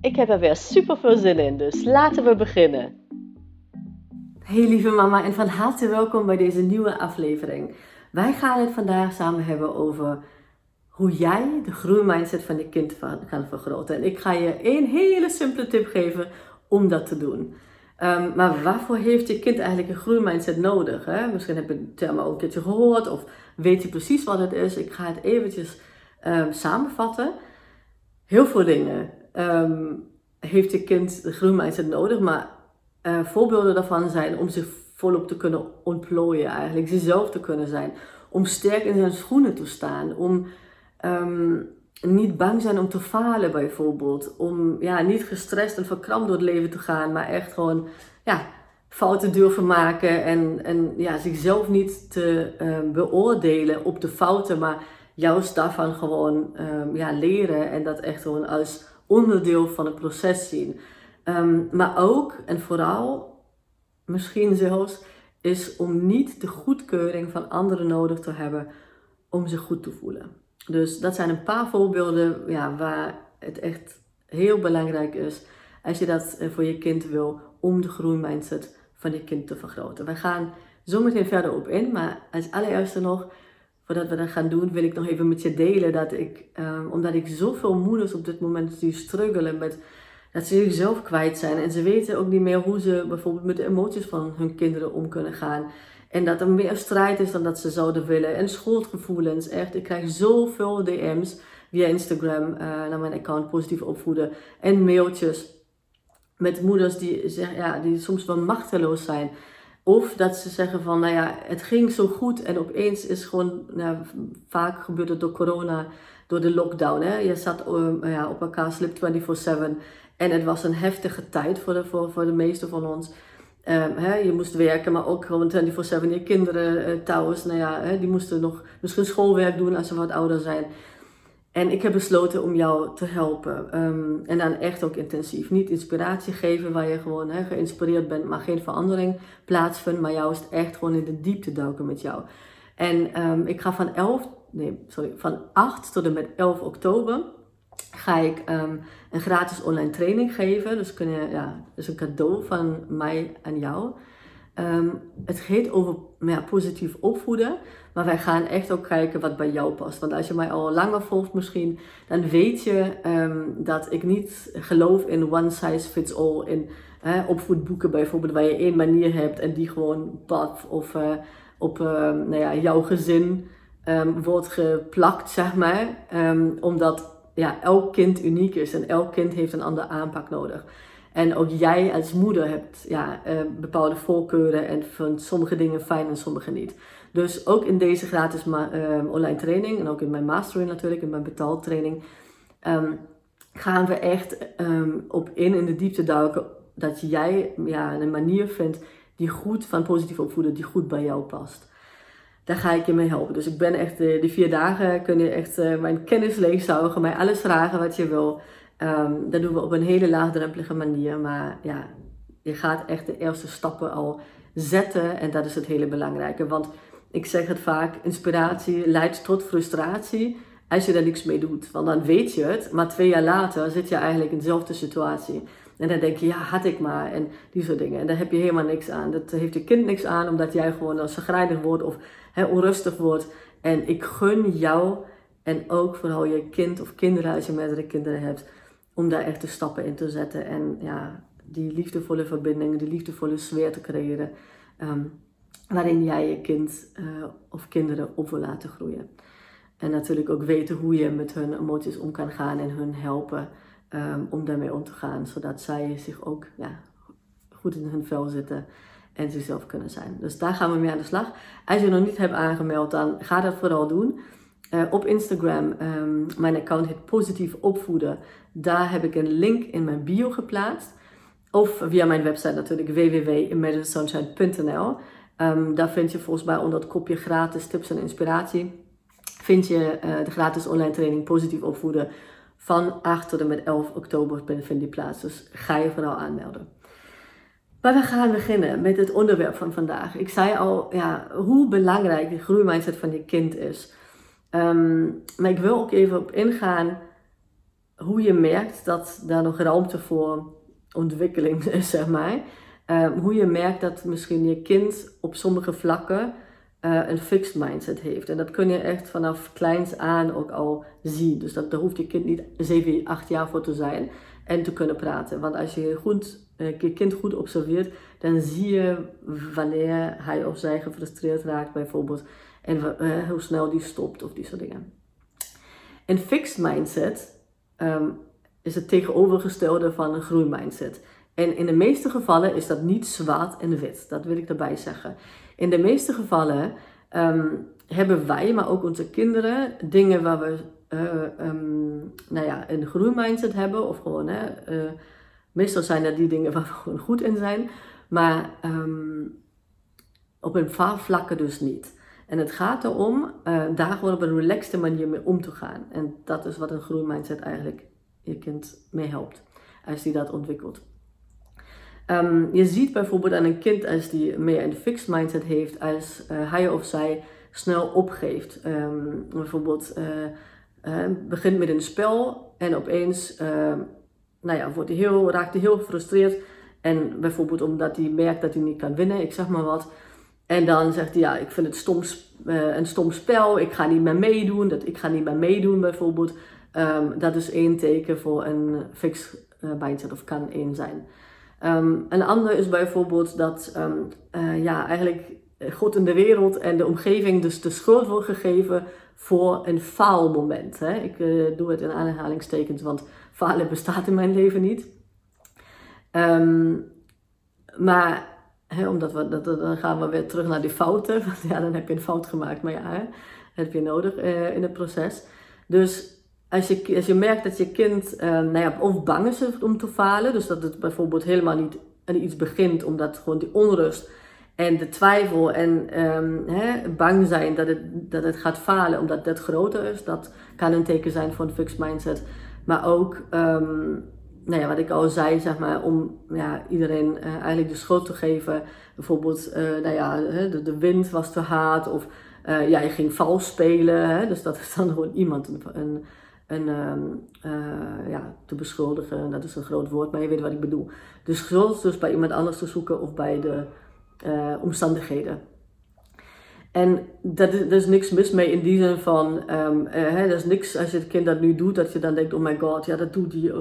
Ik heb er weer super veel zin in, dus laten we beginnen. Hey lieve mama en van harte welkom bij deze nieuwe aflevering. Wij gaan het vandaag samen hebben over hoe jij de groeimindset van je kind kan vergroten. En ik ga je één hele simpele tip geven om dat te doen. Um, maar waarvoor heeft je kind eigenlijk een groeimindset nodig? Hè? Misschien heb je het term ook een keertje gehoord of weet je precies wat het is. Ik ga het eventjes um, samenvatten. Heel veel dingen um, heeft je kind de groeimindset nodig, maar uh, voorbeelden daarvan zijn om zich volop te kunnen ontplooien eigenlijk, zichzelf te kunnen zijn, om sterk in zijn schoenen te staan, om niet bang zijn om te falen bijvoorbeeld. Om ja, niet gestrest en verkrampt door het leven te gaan, maar echt gewoon ja, fouten durven maken. En, en ja, zichzelf niet te um, beoordelen op de fouten, maar juist daarvan gewoon ja, leren. En dat echt gewoon als onderdeel van het proces zien. Um, maar ook en vooral, misschien zelfs, is om niet de goedkeuring van anderen nodig te hebben om zich goed te voelen. Dus dat zijn een paar voorbeelden ja, waar het echt heel belangrijk is als je dat eh, voor je kind wil om de groeimindset van je kind te vergroten. We gaan zo meteen verder op in, maar als allereerste nog, voordat we dat gaan doen, wil ik nog even met je delen dat ik, um, omdat ik zoveel moeders op dit moment die struggelen met dat ze zichzelf kwijt zijn en ze weten ook niet meer hoe ze bijvoorbeeld met de emoties van hun kinderen om kunnen gaan. En dat er meer strijd is dan dat ze zouden willen. En schuldgevoelens, echt. Ik krijg zoveel DM's via Instagram uh, naar mijn account Positief Opvoeden. En mailtjes met moeders die, ja, die soms wel machteloos zijn. Of dat ze zeggen van, nou ja, het ging zo goed en opeens is gewoon, nou, vaak gebeurt het door corona, door de lockdown. Hè? Je zat uh, ja, op elkaar slip 24-7 en het was een heftige tijd voor de, voor, voor de meeste van ons. Um, hè, je moest werken, maar ook gewoon 24-7 je kinderen uh, thuis. Nou ja, hè, die moesten nog misschien schoolwerk doen als ze wat ouder zijn. En ik heb besloten om jou te helpen. Um, en dan echt ook intensief. Niet inspiratie geven waar je gewoon geïnspireerd bent, maar geen verandering plaatsvindt. Maar juist echt gewoon in de diepte duiken met jou. En um, ik ga van 11, nee, sorry, van 8 tot en met 11 oktober ga ik um, een gratis online training geven. Dus kun je, ja, is een cadeau van mij en jou. Het gaat over ja, positief opvoeden. Maar wij gaan echt ook kijken wat bij jou past. Want als je mij al langer volgt misschien, dan weet je um, dat ik niet geloof in one size fits all. In opvoedboeken bijvoorbeeld, waar je één manier hebt en die gewoon pad of uh, op uh, nou ja, jouw gezin wordt geplakt, zeg maar. omdat ja, elk kind uniek is en elk kind heeft een andere aanpak nodig. En ook jij als moeder hebt ja, uh, bepaalde voorkeuren en vindt sommige dingen fijn en sommige niet. Dus ook in deze gratis uh, online training en ook in mijn mastering natuurlijk, in mijn betaaltraining, um, gaan we echt um, op in in de diepte duiken dat jij ja, een manier vindt die goed van positief opvoeden, die goed bij jou past daar ga ik je mee helpen. Dus ik ben echt, uh, die vier dagen kun je echt uh, mijn kennis leegzuigen, mij alles vragen wat je wil. Dat doen we op een hele laagdrempelige manier. Maar ja, je gaat echt de eerste stappen al zetten en dat is het hele belangrijke. Want ik zeg het vaak, inspiratie leidt tot frustratie als je daar niks mee doet. Want dan weet je het, maar twee jaar later zit je eigenlijk in dezelfde situatie. En dan denk je, ja, had ik maar. En die soort dingen. En daar heb je helemaal niks aan. Dat heeft je kind niks aan, omdat jij gewoon als zagrijnig wordt of onrustig wordt. En ik gun jou en ook vooral je kind of kinderen, als je meerdere kinderen hebt, om daar echt de stappen in te zetten. En ja, die liefdevolle verbinding, die liefdevolle sfeer te creëren. Um, waarin jij je kind uh, of kinderen op wil laten groeien. En natuurlijk ook weten hoe je met hun emoties om kan gaan en hun helpen um, om daarmee om te gaan. Zodat zij zich ook ja, goed in hun vel zitten en zichzelf kunnen zijn. Dus daar gaan we mee aan de slag. Als je nog niet hebt aangemeld, dan ga dat vooral doen. op Instagram. Ehm, mijn account heet Positief Opvoeden. Daar heb ik een link in mijn bio geplaatst. Of via mijn website natuurlijk www.imaginesunshine.nl. Um, daar vind je volgens mij onder het kopje gratis tips en inspiratie. Vind je uh, de gratis online training Positief Opvoeden van 8 tot en met 11 oktober vindt die plaats. Dus ga je vooral aanmelden. Maar we gaan beginnen met het onderwerp van vandaag. Ik zei al ja, hoe belangrijk de groeimindset van je kind is. Um, maar ik wil ook even op ingaan hoe je merkt dat daar nog ruimte voor ontwikkeling is, zeg maar. Um, hoe je merkt dat misschien je kind op sommige vlakken uh, een fixed mindset heeft. En dat kun je echt vanaf kleins aan ook al zien. Dus dat, daar hoeft je kind niet 7, 8 jaar voor te zijn en te kunnen praten. Want als je goed, uh, je kind goed observeert, dan zie je wanneer hij of zij gefrustreerd raakt bijvoorbeeld. En uh, hoe snel die stopt of die soort dingen. Een fixed mindset um, is het tegenovergestelde van een groeimindset. En in de meeste gevallen is dat niet zwart en wit. Dat wil ik erbij zeggen. In de meeste gevallen um, hebben wij, maar ook onze kinderen, dingen waar we uh, um, nou ja, een groeimindset hebben. Of gewoon, hè, uh, meestal zijn dat die dingen waar we gewoon goed in zijn. Maar um, op een paar vlakken dus niet. En het gaat erom uh, daar gewoon op een relaxte manier mee om te gaan. En dat is wat een groeimindset eigenlijk je kind mee helpt. Als die dat ontwikkelt. Um, je ziet bijvoorbeeld aan een kind als die meer een fixed mindset heeft, als uh, hij of zij snel opgeeft. Um, bijvoorbeeld uh, begint met een spel en opeens ehm, nou ja, wordt heel, raakt hij heel gefrustreerd. En bijvoorbeeld omdat hij merkt dat hij niet kan winnen, ik zeg maar wat. En dan zegt hij, ja, ik vind het een stom spel, ik ga niet meer meedoen. Dat, ik ga niet meer meedoen bijvoorbeeld. Dat is één teken voor een fixed mindset of kan één zijn. Um, een ander is bijvoorbeeld dat um, uh, ja, eigenlijk God in de wereld en de omgeving dus de schuld wordt gegeven voor een faalmoment. Hè? Ik uh, doe het in aanhalingstekens, want falen bestaat in mijn leven niet. Um, maar hè, omdat we, dat, dan gaan we weer terug naar die fouten. Want ja, dan heb je een fout gemaakt, maar ja, hè, heb je nodig uh, in het proces. Dus als je, als je merkt dat je kind uh, nou ja, of bang is om te falen, dus dat het bijvoorbeeld helemaal niet aan iets begint, omdat gewoon die onrust en de twijfel en um, hè, bang zijn dat het, dat het gaat falen omdat dat groter is, dat kan een teken zijn een fixed mindset. Maar ook, um, nou ja, wat ik al zei, zeg maar, om ja, iedereen uh, eigenlijk de schuld te geven. Bijvoorbeeld, uh, nou ja, de, de wind was te hard of ja, je ging vals spelen. Hè, dus dat is dan gewoon iemand een een, uh, ja, te beschuldigen. Dat is een groot woord, maar je weet wat ik bedoel. Dus schuld dus bij iemand anders te zoeken of bij de uh, omstandigheden. En dat is, er is niks mis mee in die zin van, um, uh, hè, er is niks als je het kind dat nu doet, dat je dan denkt, oh my god, ja dat doet hij.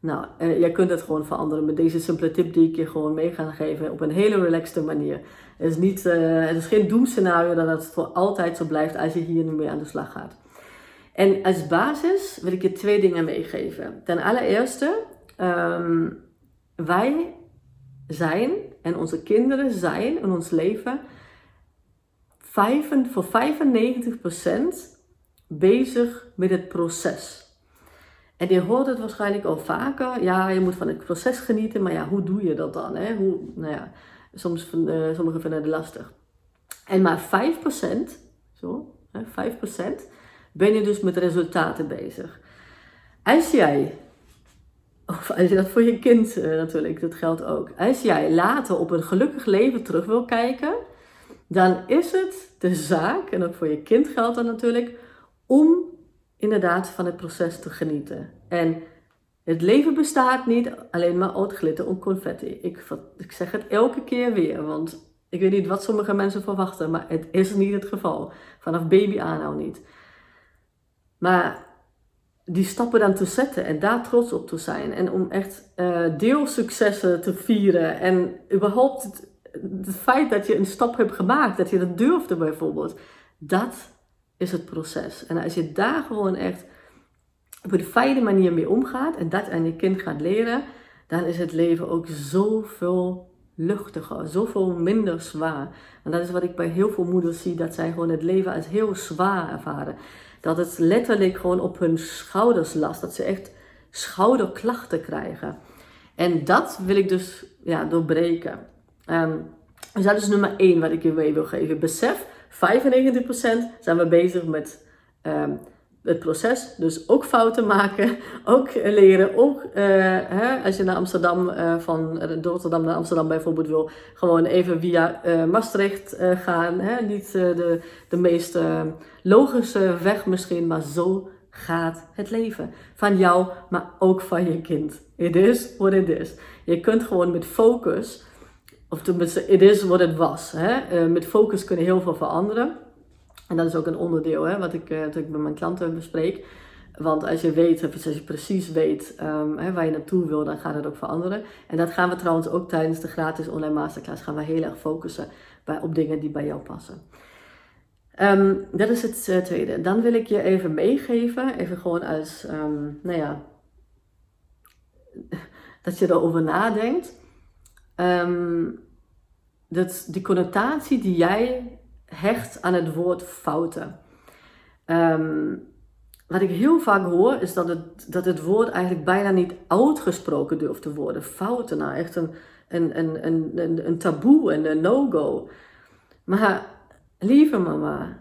Nou, uh, jij kunt het gewoon veranderen met deze simpele tip die ik je gewoon mee ga geven op een hele relaxte manier. Het is, niet, het is geen doemscenario dat het voor altijd zo blijft als je hier nu mee aan de slag gaat. En als basis wil ik je twee dingen meegeven. Ten allereerste, um, wij zijn en onze kinderen zijn in ons leven voor 95% bezig met het proces. En je hoort het waarschijnlijk al vaker. Ja, je moet van het proces genieten, maar ja, hoe doe je dat dan? Hè? Hoe, nou ja, soms uh, sommigen vinden het lastig. En maar 5%, zo, hè, 5% ben je dus met resultaten bezig. Als jij, of als je dat voor je kind uh, natuurlijk, dat geldt ook. Als jij later op een gelukkig leven terug wil kijken, dan is het de zaak, en ook voor je kind geldt dat natuurlijk, om inderdaad van het proces te genieten. En het leven bestaat niet alleen maar uit glitter en confetti. Ik, ik zeg het elke keer weer, want ik weet niet wat sommige mensen verwachten, maar het is niet het geval. Vanaf baby aan nou niet. Maar die stappen dan te zetten en daar trots op te zijn. En om echt uh, deelsuccessen te vieren. En überhaupt het, het, feit dat je een stap hebt gemaakt, dat je dat durfde bijvoorbeeld. Dat is het proces. En als je daar gewoon echt op een fijne manier mee omgaat en dat aan je kind gaat leren, dan is het leven ook zoveel luchtiger, zoveel minder zwaar. En dat is wat ik bij heel veel moeders zie, dat zij gewoon het leven als heel zwaar ervaren. Dat het letterlijk gewoon op hun schouders last, dat ze echt schouderklachten krijgen. En dat wil ik dus ja, doorbreken. Um, dus dat is nummer 1 wat ik je mee wil geven. Besef, 95% zijn we bezig met ehm, het proces. Dus ook fouten maken, ook leren. Ook uh, hè, als je naar Amsterdam, uh, van Rotterdam naar Amsterdam bijvoorbeeld wil, gewoon even via Maastricht gaan. Hè? Niet de, de meest logische weg misschien, maar zo gaat het leven. Van jou, maar ook van je kind. It is what it is. Je kunt gewoon met focus, of tenminste, it is what it was. Hè? met focus kunnen heel veel veranderen. En dat is ook een onderdeel hè, wat, ik, uh, ik met mijn klanten bespreek. Want als je weet, als je precies weet um, hè, waar je naartoe wil, dan gaat het ook veranderen. En dat gaan we trouwens ook tijdens de gratis online masterclass gaan we heel erg focussen bij, op dingen die bij jou passen. Um, dat is het uh, tweede. Dan wil ik je even meegeven, even gewoon als, um, nou ja, dat je erover nadenkt. dat die connotatie die jij hecht aan het woord fouten. Ehm, wat ik heel vaak hoor is dat het, dat het woord eigenlijk bijna niet uitgesproken durft te worden. Fouten, nou echt een, een, een, een, een taboe en een no-go. Maar lieve mama,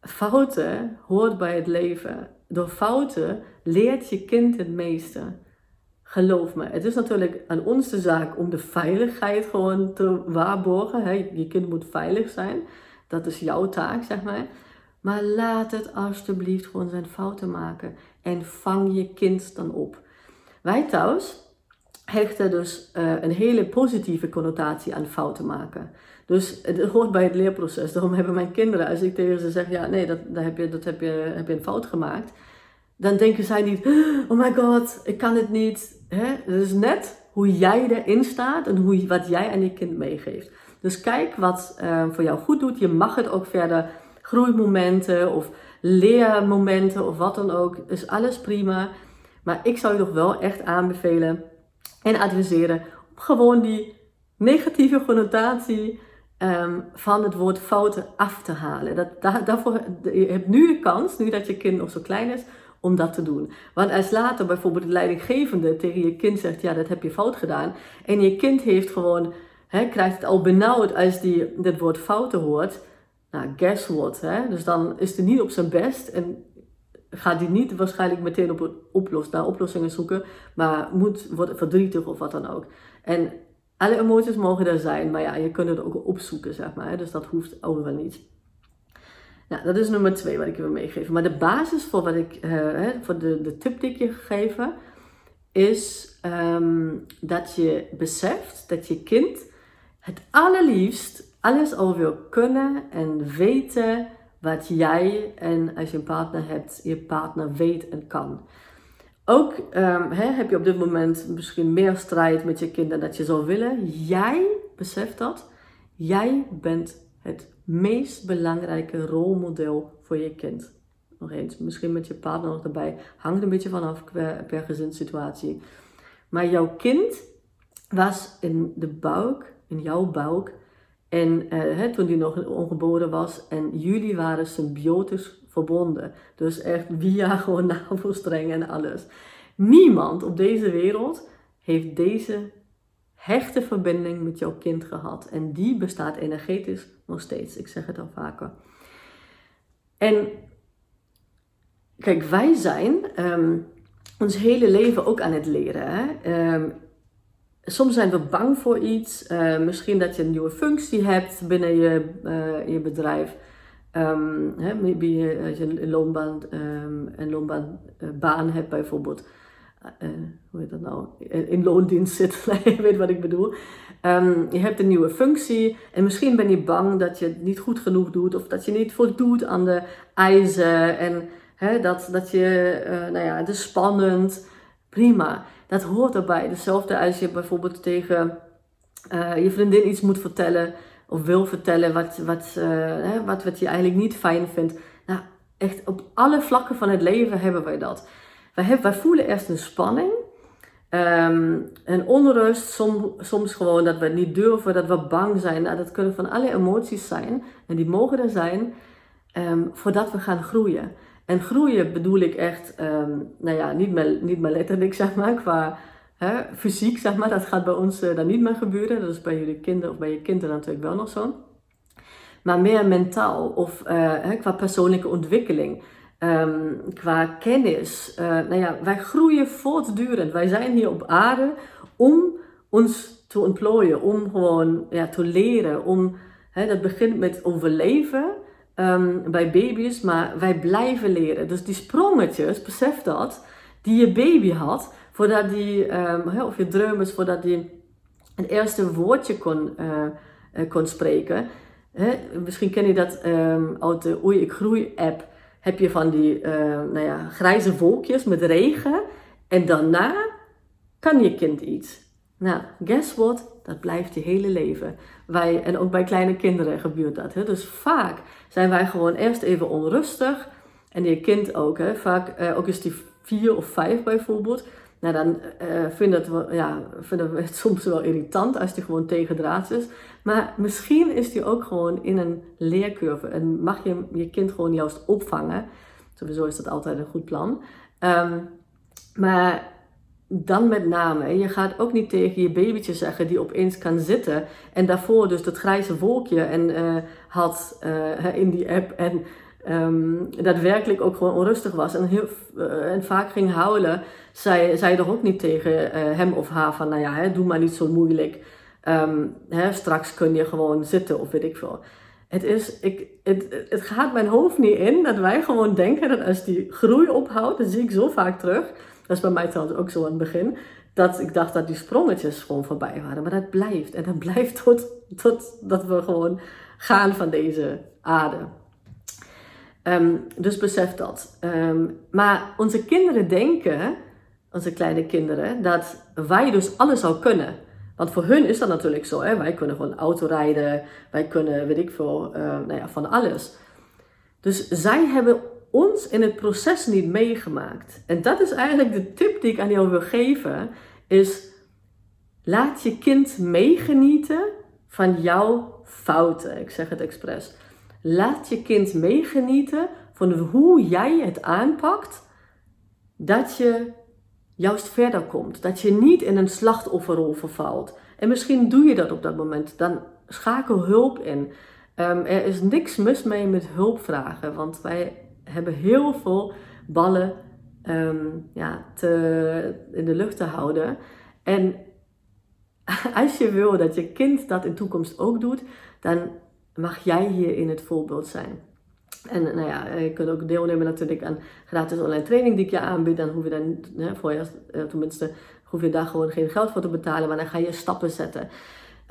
fouten hoort bij het leven. Door fouten leert je kind het meeste. Geloof me, het is natuurlijk aan ons de zaak om de veiligheid gewoon te waarborgen. Je kind moet veilig zijn. Dat is jouw taak, zeg maar. Maar laat het alsjeblieft gewoon zijn fouten maken. En vang je kind dan op. Wij thuis hechten dus uh, een hele positieve connotatie aan fouten maken. Dus het hoort bij het leerproces. Daarom hebben mijn kinderen, als ik tegen ze zeg, ja nee, dat, dat, heb, je, dat heb, je, heb je een fout gemaakt. Dan denken zij niet, oh my god, ik kan het niet. Het is net hoe jij erin staat en hoe, wat jij aan je kind meegeeft. Dus kijk wat uh, voor jou goed doet. Je mag het ook verder groeimomenten of leermomenten of wat dan ook. Is alles prima. Maar ik zou je toch wel echt aanbevelen en adviseren om gewoon die negatieve connotatie um, van het woord fouten af te halen. Dat, daar, daarvoor, je hebt nu de kans, nu dat je kind nog zo klein is, om dat te doen. Want als later bijvoorbeeld de leidinggevende tegen je kind zegt, ja dat heb je fout gedaan. En je kind heeft gewoon hè, krijgt het al benauwd als die dit woord fouten hoort. Nou, guess what? Hè? Dus dan is hij niet op zijn best en gaat hij niet waarschijnlijk meteen op oplos, naar oplossingen zoeken, maar moet, wordt verdrietig of wat dan ook. En alle emoties mogen er zijn, maar ja, je kunt het ook opzoeken, zeg maar. Hè? Dus dat hoeft wel niet. Nou, dat is nummer twee wat ik je wil meegeven. Maar de basis voor, wat ik, uh, voor de, de tip die ik je gegeven, is um, dat je beseft dat je kind het allerliefst alles over wil kunnen en weten wat jij en als je een partner hebt, je partner weet en kan. Ook um, heb je op dit moment misschien meer strijd met je kind dan dat je zou willen. Jij beseft dat. Jij bent het meest belangrijke rolmodel voor je kind. Nog eens, misschien met je partner nog erbij. Hangt een beetje vanaf per, per gezinssituatie. Maar jouw kind was in de buik in jouw buik. En hè, toen die nog ongeboren was. En jullie waren symbiotisch verbonden. Dus echt via gewoon navelstrengen en alles. Niemand op deze wereld heeft deze hechte verbinding met jouw kind gehad. En die bestaat energetisch nog steeds. Ik zeg het al vaker. En kijk, wij zijn um, ons hele leven ook aan het leren. Hè? Um, soms zijn we bang voor iets. Uh, misschien dat je een nieuwe functie hebt binnen je, je bedrijf. Um, hè, maybe als je een loonbaan, um, een loonbaanbaan hebt bijvoorbeeld. Hoe heet dat nou? In loondienst zit, je weet wat ik bedoel. Um, je hebt een nieuwe functie en misschien ben je bang dat je het niet goed genoeg doet of dat je niet voldoet aan de eisen en hè, dat, dat je, nou ja, het is spannend. Prima dat hoort erbij. Hetzelfde als je bijvoorbeeld tegen uh, je vriendin iets moet vertellen of wil vertellen wat, wat, uh, hè, wat, wat je eigenlijk niet fijn vindt. Nou, echt op alle vlakken van het leven hebben wij dat. Wij, hebben, wij voelen eerst een spanning. Um, en onrust, som, soms gewoon dat we niet durven, dat we bang zijn. Nou, dat kunnen van alle emoties zijn. En die mogen er zijn um, voordat we gaan groeien. En groeien bedoel ik echt, um, nou ja, niet meer, niet letterlijk zeg maar, qua hè, fysiek zeg maar. Dat gaat bij ons uh, dan niet meer gebeuren. Dat is bij jullie kinderen of bij je kinderen natuurlijk wel nog zo. Maar meer mentaal of uh, hè, qua persoonlijke ontwikkeling. Um, qua kennis. Uh, nou ja, wij groeien voortdurend. Wij zijn hier op aarde om ons te ontplooien, om gewoon ja, te leren. Om, hè, dat begint met overleven um, bij baby's, maar wij blijven leren. Dus die sprongetjes, besef dat, die je baby had, voordat die, um, of je dreumes, voordat die het eerste woordje kon, uh, kon spreken. Misschien ken je dat um, uit de Oei ik groei app heb je van die nou ja, grijze wolkjes met regen. En daarna kan je kind iets. Nou, guess what? Dat blijft je hele leven. Wij, en ook bij kleine kinderen gebeurt dat. Hè? Dus vaak zijn wij gewoon eerst even onrustig. En je kind ook. Hè? Vaak, uh, ook is die vier of vijf bijvoorbeeld. Nou, dan uh, vinden, we, ja, vinden we het soms wel irritant als die gewoon tegendraads is. Maar misschien is die ook gewoon in een leercurve en mag je je kind gewoon juist opvangen. Sowieso is dat altijd een goed plan. Um, maar dan met name, je gaat ook niet tegen je babytje zeggen die opeens kan zitten en daarvoor dus dat grijze wolkje en, uh, had uh, in die app en um, daadwerkelijk ook gewoon onrustig was en, heel, uh, en vaak ging huilen, zei, zei toch ook niet tegen hem of haar van nou ja, hè, doe maar niet zo moeilijk. Um, hè, straks kun je gewoon zitten of weet ik veel. Het, is, ik, het, het gaat mijn hoofd niet in dat wij gewoon denken dat als die groei ophoudt, dat zie ik zo vaak terug. Dat is bij mij trouwens ook zo aan het begin. Dat ik dacht dat die sprongetjes gewoon voorbij waren. Maar dat blijft. En dat blijft tot, tot dat we gewoon gaan van deze aarde. Um, dus besef dat. Um, maar onze kinderen denken, onze kleine kinderen, dat wij dus alles al kunnen. Want voor hun is dat natuurlijk zo. Hè? Wij kunnen gewoon auto rijden. Wij kunnen, weet ik veel, uh, nou ja, van alles. Dus zij hebben ons in het proces niet meegemaakt. En dat is eigenlijk de tip die ik aan jou wil geven. Is laat je kind meegenieten van jouw fouten. Ik zeg het expres. Laat je kind meegenieten van hoe jij het aanpakt. Dat je juist verder komt. Dat je niet in een slachtofferrol vervalt. En misschien doe je dat op dat moment. Dan schakel hulp in. Um, er is niks mis mee met hulp vragen. Want wij hebben heel veel ballen um, ja, te, in de lucht te houden. En als je wil dat je kind dat in toekomst ook doet, dan mag jij hier in het voorbeeld zijn. En nou ja, je kunt ook deelnemen natuurlijk aan gratis online training die ik je aanbied. Dan hoef je dan, hè, voor je, eh, tenminste, hoef je daar gewoon geen geld voor te betalen, maar dan ga je stappen zetten.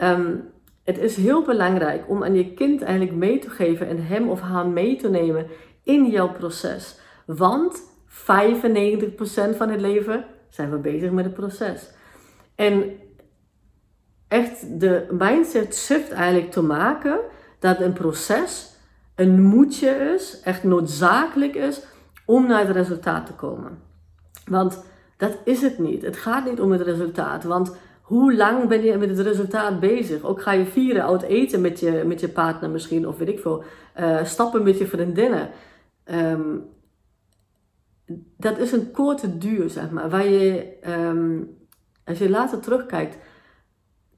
Um, het is heel belangrijk om aan je kind eigenlijk mee te geven en hem of haar mee te nemen in jouw proces. Want 95% van het leven zijn we bezig met het proces. En echt de mindset shift eigenlijk te maken dat een proces een moedje is, echt noodzakelijk is om naar het resultaat te komen. Want dat is het niet. Het gaat niet om het resultaat. Want hoe lang ben je met het resultaat bezig? Ook ga je vieren, oud eten met je, met je partner misschien, of weet ik veel, uh, stappen met je vriendinnen. Um, dat is een korte duur, zeg maar, waar je, um, als je later terugkijkt,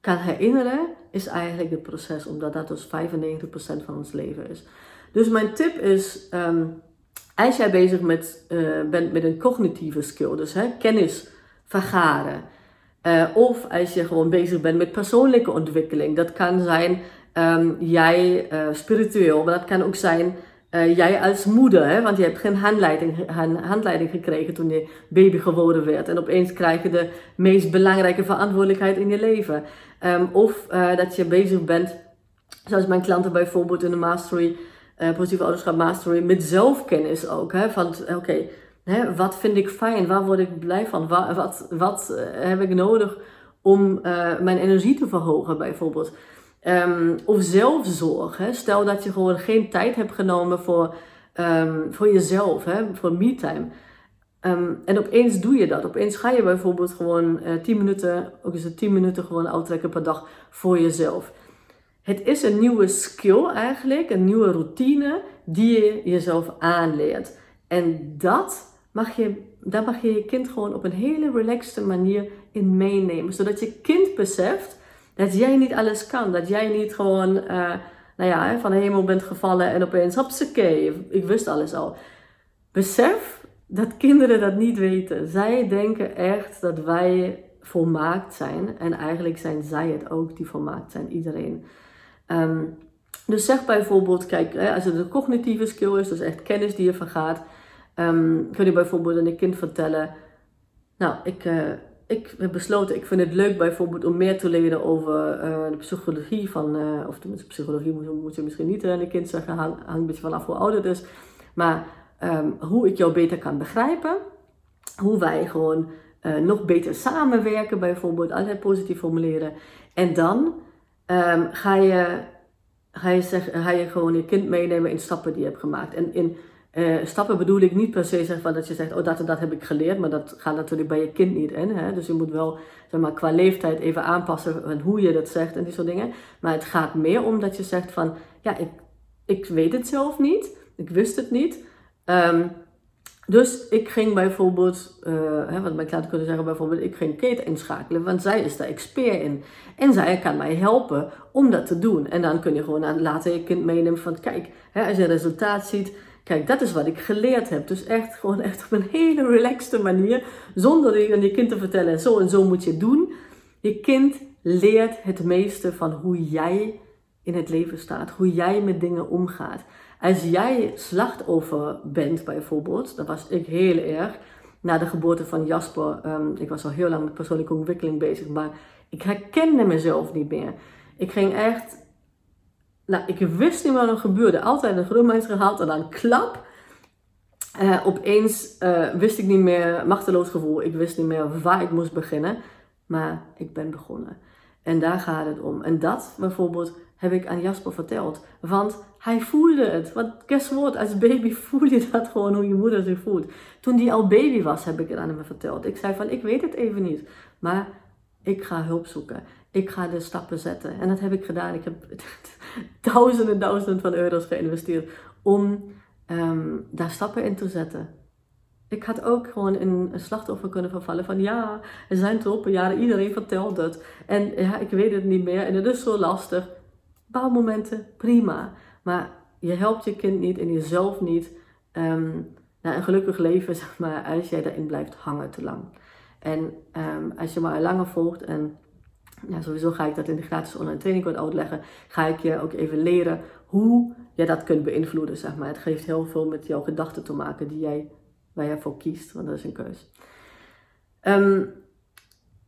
kan herinneren, is eigenlijk het proces, omdat dat dus 95% van ons leven is. Dus mijn tip is, um, als jij bezig met, uh, bent met een cognitieve skill, dus hè, kennis vergaren, uh, of als je gewoon bezig bent met persoonlijke ontwikkeling, dat kan zijn jij uh, spiritueel, maar dat kan ook zijn uh, jij als moeder, hè, want je hebt geen handleiding, handleiding gekregen toen je baby geworden werd. En opeens krijg je de meest belangrijke verantwoordelijkheid in je leven. Um, of uh, dat je bezig bent, zoals mijn klanten bijvoorbeeld in de Mastery, uh, Positieve Ouderschap Mastery, met zelfkennis ook. Hè, van oké, wat vind ik fijn? Waar word ik blij van? Wat, wat, wat heb ik nodig om mijn energie te verhogen bijvoorbeeld? Um, of zelfzorg. Hè? Stel dat je gewoon geen tijd hebt genomen voor, um, voor jezelf, hè? voor me-time. Ehm, en opeens doe je dat. Opeens ga je bijvoorbeeld gewoon uh, eh, 10 minuten, ook eens 10 minuten gewoon uittrekken per dag voor jezelf. Het is een nieuwe skill eigenlijk, een nieuwe routine die je jezelf aanleert. En dat mag je, daar mag je je kind gewoon op een hele relaxte manier in meenemen. Zodat je kind beseft dat jij niet alles kan. Dat jij niet gewoon uh, nou ja, van de hemel bent gevallen en opeens, hopsakee, ik wist alles al. Besef dat kinderen dat niet weten. Zij denken echt dat wij volmaakt zijn. En eigenlijk zijn zij het ook die volmaakt zijn, iedereen. Ehm, dus zeg bijvoorbeeld, kijk, als het een cognitieve skill is, dus echt kennis die je vergaat, um, kun je bijvoorbeeld aan je kind vertellen, nou, ik, uh, ik heb besloten, ik vind het leuk bijvoorbeeld om meer te leren over uh, de psychologie van, uh, of de psychologie moet, je misschien niet aan je kind zeggen, hangt hang een beetje vanaf hoe oud het is, maar um, hoe ik jou beter kan begrijpen, hoe wij gewoon nog beter samenwerken bijvoorbeeld, altijd positief formuleren. En dan um, ga, je, ga, je zeg, ga je gewoon je kind meenemen in stappen die je hebt gemaakt. En in uh, stappen bedoel ik niet per se zeg van dat je zegt, oh dat en dat heb ik geleerd, maar dat gaat natuurlijk bij je kind niet in. Hè? Dus je moet wel zeg maar, qua leeftijd even aanpassen van hoe je dat zegt en die soort dingen. Maar het gaat meer om dat je zegt van, ja, ik, ik weet het zelf niet, ik wist het niet. Um, dus ik ging bijvoorbeeld, uh, hè, wat mijn klanten kunnen zeggen, bijvoorbeeld, ik ging Kate inschakelen, want zij is daar expert in. En zij kan mij helpen om dat te doen. En dan kun je gewoon aan, later je kind meenemen van, kijk, hè, als je resultaat ziet, kijk, dat is wat ik geleerd heb. Dus echt gewoon echt op een hele relaxte manier, zonder aan je kind te vertellen, zo en zo moet je doen. Je kind leert het meeste van hoe jij in het leven staat, hoe jij met dingen omgaat. Als jij slachtoffer bent bijvoorbeeld, dat was ik heel erg, na de geboorte van Jasper, um, ik was al heel lang met persoonlijke ontwikkeling bezig, maar ik herkende mezelf niet meer. Ik ging echt, nou ik wist niet wat er gebeurde, altijd een groenmeis gehaald en dan klap. Uh, opeens uh, wist ik niet meer, machteloos gevoel, ik wist niet meer waar ik moest beginnen, maar ik ben begonnen. En daar gaat het om. En dat bijvoorbeeld heb ik aan Jasper verteld. Want hij voelde het. Want guess what, als baby voel je dat gewoon hoe je moeder zich voelt. Toen die al baby was, heb ik het aan hem verteld. Ik zei van, ik weet het even niet. Maar ik ga hulp zoeken. Ik ga de stappen zetten. En dat heb ik gedaan. Ik heb duizenden, duizenden van euro's geïnvesteerd om ehm, daar stappen in te zetten. Ik had ook gewoon in een slachtoffer kunnen vervallen van ja, er zijn jaren iedereen vertelt het. En ja, ik weet het niet meer en het is zo lastig. Bouwmomenten, prima. Maar je helpt je kind niet en jezelf niet um, naar een gelukkig leven, zeg maar, als jij daarin blijft hangen te lang. En um, als je maar langer volgt en ja, sowieso ga ik dat in de gratis online training wat uitleggen, ga ik je ook even leren hoe je dat kunt beïnvloeden, zeg maar. Het geeft heel veel met jouw gedachten te maken die jij, waar jij voor kiest, want dat is een keus. Um,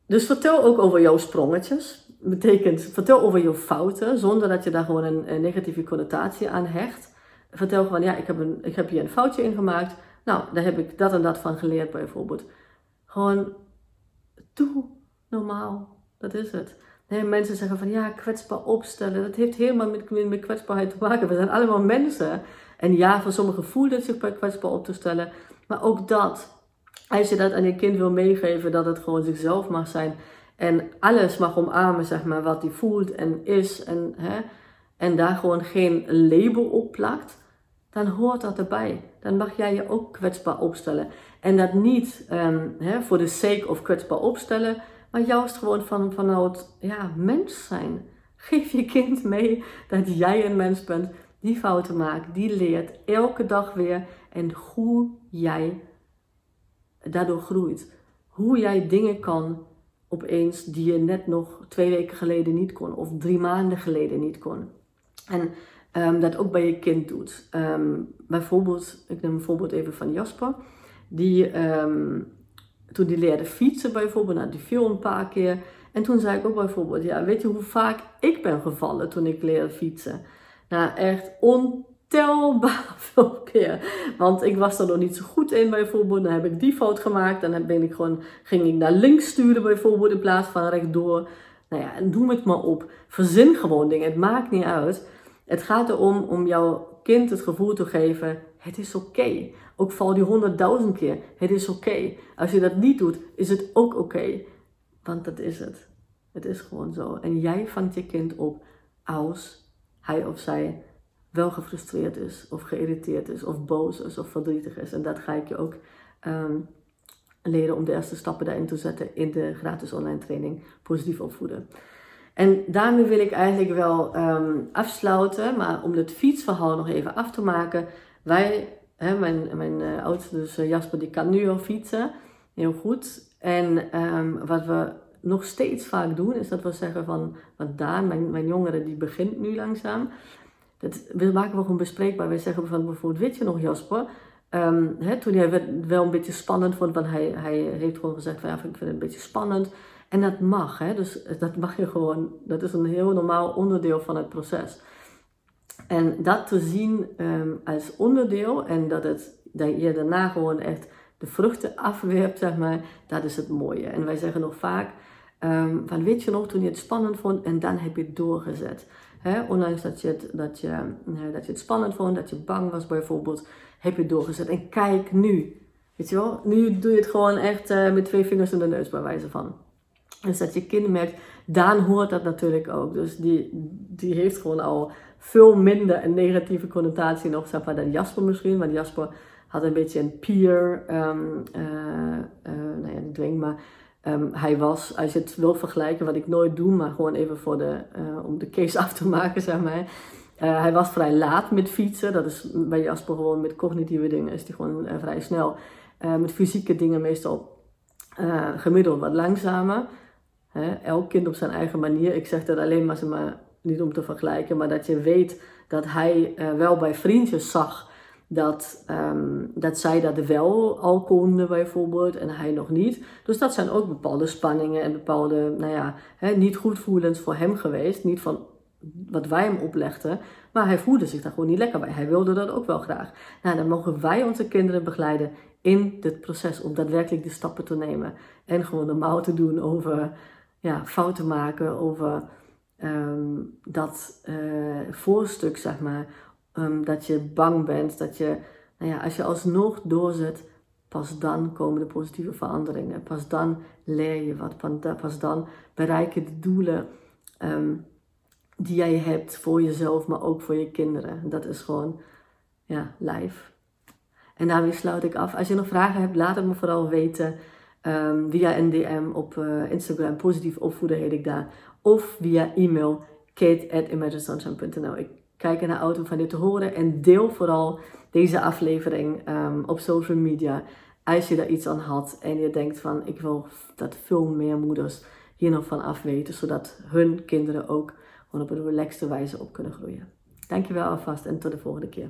dus vertel ook over jouw sprongetjes betekent, vertel over je fouten, zonder dat je daar gewoon een, negatieve connotatie aan hecht. Vertel gewoon, ja, ik heb, een, ik heb hier een foutje in gemaakt. Nou, daar heb ik dat en dat van geleerd bijvoorbeeld. Gewoon, doe normaal. Dat is het. Nee, mensen zeggen van, ja, kwetsbaar opstellen. Dat heeft helemaal met, met kwetsbaarheid te maken. We zijn allemaal mensen. En ja, voor sommigen voelt het zich kwetsbaar op te stellen. Maar ook dat, als je dat aan je kind wil meegeven, dat het gewoon zichzelf mag zijn en alles mag omarmen, zeg maar, wat hij voelt en is. En, hè, en daar gewoon geen label op plakt. Dan hoort dat erbij. Dan mag jij je ook kwetsbaar opstellen. En dat niet um, hè, voor de sake of kwetsbaar opstellen. Maar juist gewoon van, vanuit ja, mens zijn. Geef je kind mee dat jij een mens bent die fouten maakt, die leert elke dag weer. En hoe jij daardoor groeit. Hoe jij dingen kan opeens die je net nog twee weken geleden niet kon of drie maanden geleden niet kon. En um, dat ook bij je kind doet. Um, bijvoorbeeld, ik neem een voorbeeld even van Jasper. Die, um, toen die leerde fietsen bijvoorbeeld, nou, die viel een paar keer. En toen zei ik ook bijvoorbeeld, ja, weet je hoe vaak ik ben gevallen toen ik leerde fietsen? Nou, echt on ontelbaar veel keer. Want ik was er nog niet zo goed in bijvoorbeeld. Dan heb ik die fout gemaakt. Dan ben ik gewoon, ging ik naar links sturen bijvoorbeeld in plaats van rechtdoor. Nou ja, noem het maar op. Verzin gewoon dingen. Het maakt niet uit. Het gaat erom om jouw kind het gevoel te geven. Het is oké. Ook val die honderdduizend keer, het is oké. Als je dat niet doet, is het ook oké. Want dat is het. Het is gewoon zo. En jij vangt je kind op als hij of zij wel gefrustreerd is, of geïrriteerd is, of boos is, of verdrietig is. En dat ga ik je ook ehm, leren om de eerste stappen daarin te zetten in de gratis online training Positief Opvoeden. En daarmee wil ik eigenlijk wel ehm, afsluiten, maar om het fietsverhaal nog even af te maken. Wij, hè, mijn, mijn uh, oudste, dus eh, Jasper, die kan nu al fietsen, heel goed. En ehm, wat we nog steeds vaak doen, is dat we zeggen van, want Daan, mijn, mijn jongere, die begint nu langzaam. Dat we maken we gewoon bespreekbaar. Wij zeggen van bijvoorbeeld, weet je nog Jasper, um, hè, toen hij wel een beetje spannend vond, want hij, hij heeft gewoon gezegd van ja, ik vind het een beetje spannend. En dat mag, hè? dus dat mag je gewoon, dat is een heel normaal onderdeel van het proces. En dat te zien um, als onderdeel en dat, het, dat je daarna gewoon echt de vruchten afwerpt, zeg maar, dat is het mooie. En wij zeggen nog vaak, um, van weet je nog toen je het spannend vond en dan heb je het doorgezet. Ondanks dat je, het, dat, je, dat je het spannend vond, dat je bang was bijvoorbeeld, heb je het doorgezet. En kijk nu, weet je wel, nu doe je het gewoon echt uh, met twee vingers in de neus bij wijze van. Dus dat je kind merkt, Daan hoort dat natuurlijk ook. Dus die, die heeft gewoon al veel minder een negatieve connotatie nog zeg maar, dan Jasper misschien. Want Jasper had een beetje een peer, um, uh, nou ja, dwing, maar um, hij was, als je het wil vergelijken, wat ik nooit doe, maar gewoon even voor de, uh, om de case af te maken, zeg maar. hij was vrij laat met fietsen. Dat is bij Jasper gewoon met cognitieve dingen, is hij gewoon vrij snel. met fysieke dingen meestal gemiddeld wat langzamer. Hè, elk kind op zijn eigen manier. Ik zeg dat alleen maar, maar niet om te vergelijken, maar dat je weet dat hij uh, wel bij vriendjes zag dat, um, dat zij dat wel al konden bijvoorbeeld en hij nog niet. Dus dat zijn ook bepaalde spanningen en bepaalde, nou ja, hè, niet goed voelens voor hem geweest. Niet van wat wij hem oplegden, maar hij voelde zich daar gewoon niet lekker bij. Hij wilde dat ook wel graag. Nou, dan mogen wij onze kinderen begeleiden in dit proces om daadwerkelijk de stappen te nemen en gewoon normaal te doen over ja, fouten maken over um, dat uh, voorstuk, zeg maar. Um, dat je bang bent, dat je, nou ja, als je alsnog doorzet, pas dan komen de positieve veranderingen. Pas dan leer je wat, pas dan bereik je de doelen um, die jij hebt voor jezelf, maar ook voor je kinderen. Dat is gewoon, ja, live. En daarmee sluit ik af. Als je nog vragen hebt, laat het me vooral weten. Um, via een DM op uh, Instagram, positief opvoeden heet ik daar. Of via e-mail, kate.imaginesunshine.nl. Ik kijk naar auto van dit te horen en deel vooral deze aflevering um, op social media. Als je daar iets aan had en je denkt van ik wil dat veel meer moeders hier nog van af weten. Zodat hun kinderen ook gewoon op een relaxte wijze op kunnen groeien. Dankjewel alvast en tot de volgende keer.